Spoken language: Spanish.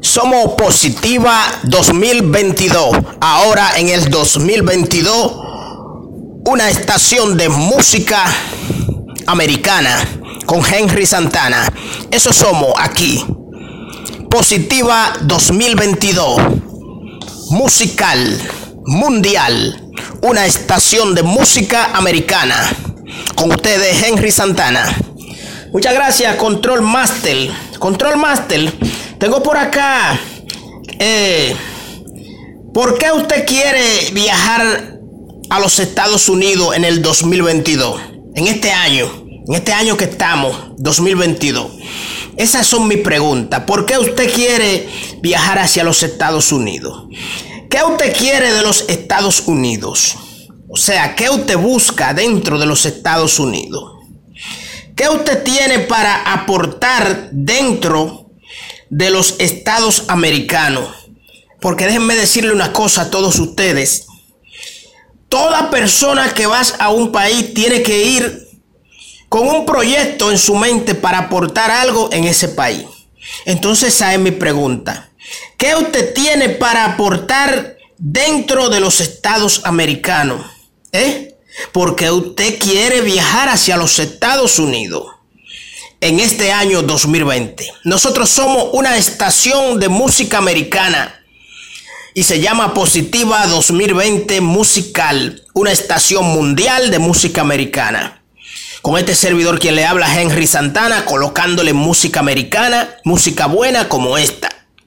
Somos Positiva 2022. Ahora en el 2022, una estación de música americana con Henry Santana. Eso somos aquí. Positiva 2022. Musical, mundial. Una estación de música americana. Con ustedes, Henry Santana. Muchas gracias, Control Master. Control Master. Tengo por acá. Eh, ¿Por qué usted quiere viajar a los Estados Unidos en el 2022? En este año. En este año que estamos, 2022. Esas son mis preguntas. ¿Por qué usted quiere viajar hacia los Estados Unidos? ¿Qué usted quiere de los Estados Unidos? O sea, ¿qué usted busca dentro de los Estados Unidos? ¿Qué usted tiene para aportar dentro de los Estados americanos? Porque déjenme decirle una cosa a todos ustedes. Toda persona que vas a un país tiene que ir con un proyecto en su mente para aportar algo en ese país. Entonces, esa es mi pregunta. ¿Qué usted tiene para aportar dentro de los estados americanos? ¿Eh? Porque usted quiere viajar hacia los Estados Unidos en este año 2020. Nosotros somos una estación de música americana y se llama Positiva 2020 Musical, una estación mundial de música americana con este servidor quien le habla Henry Santana, colocándole música americana, música buena como esta.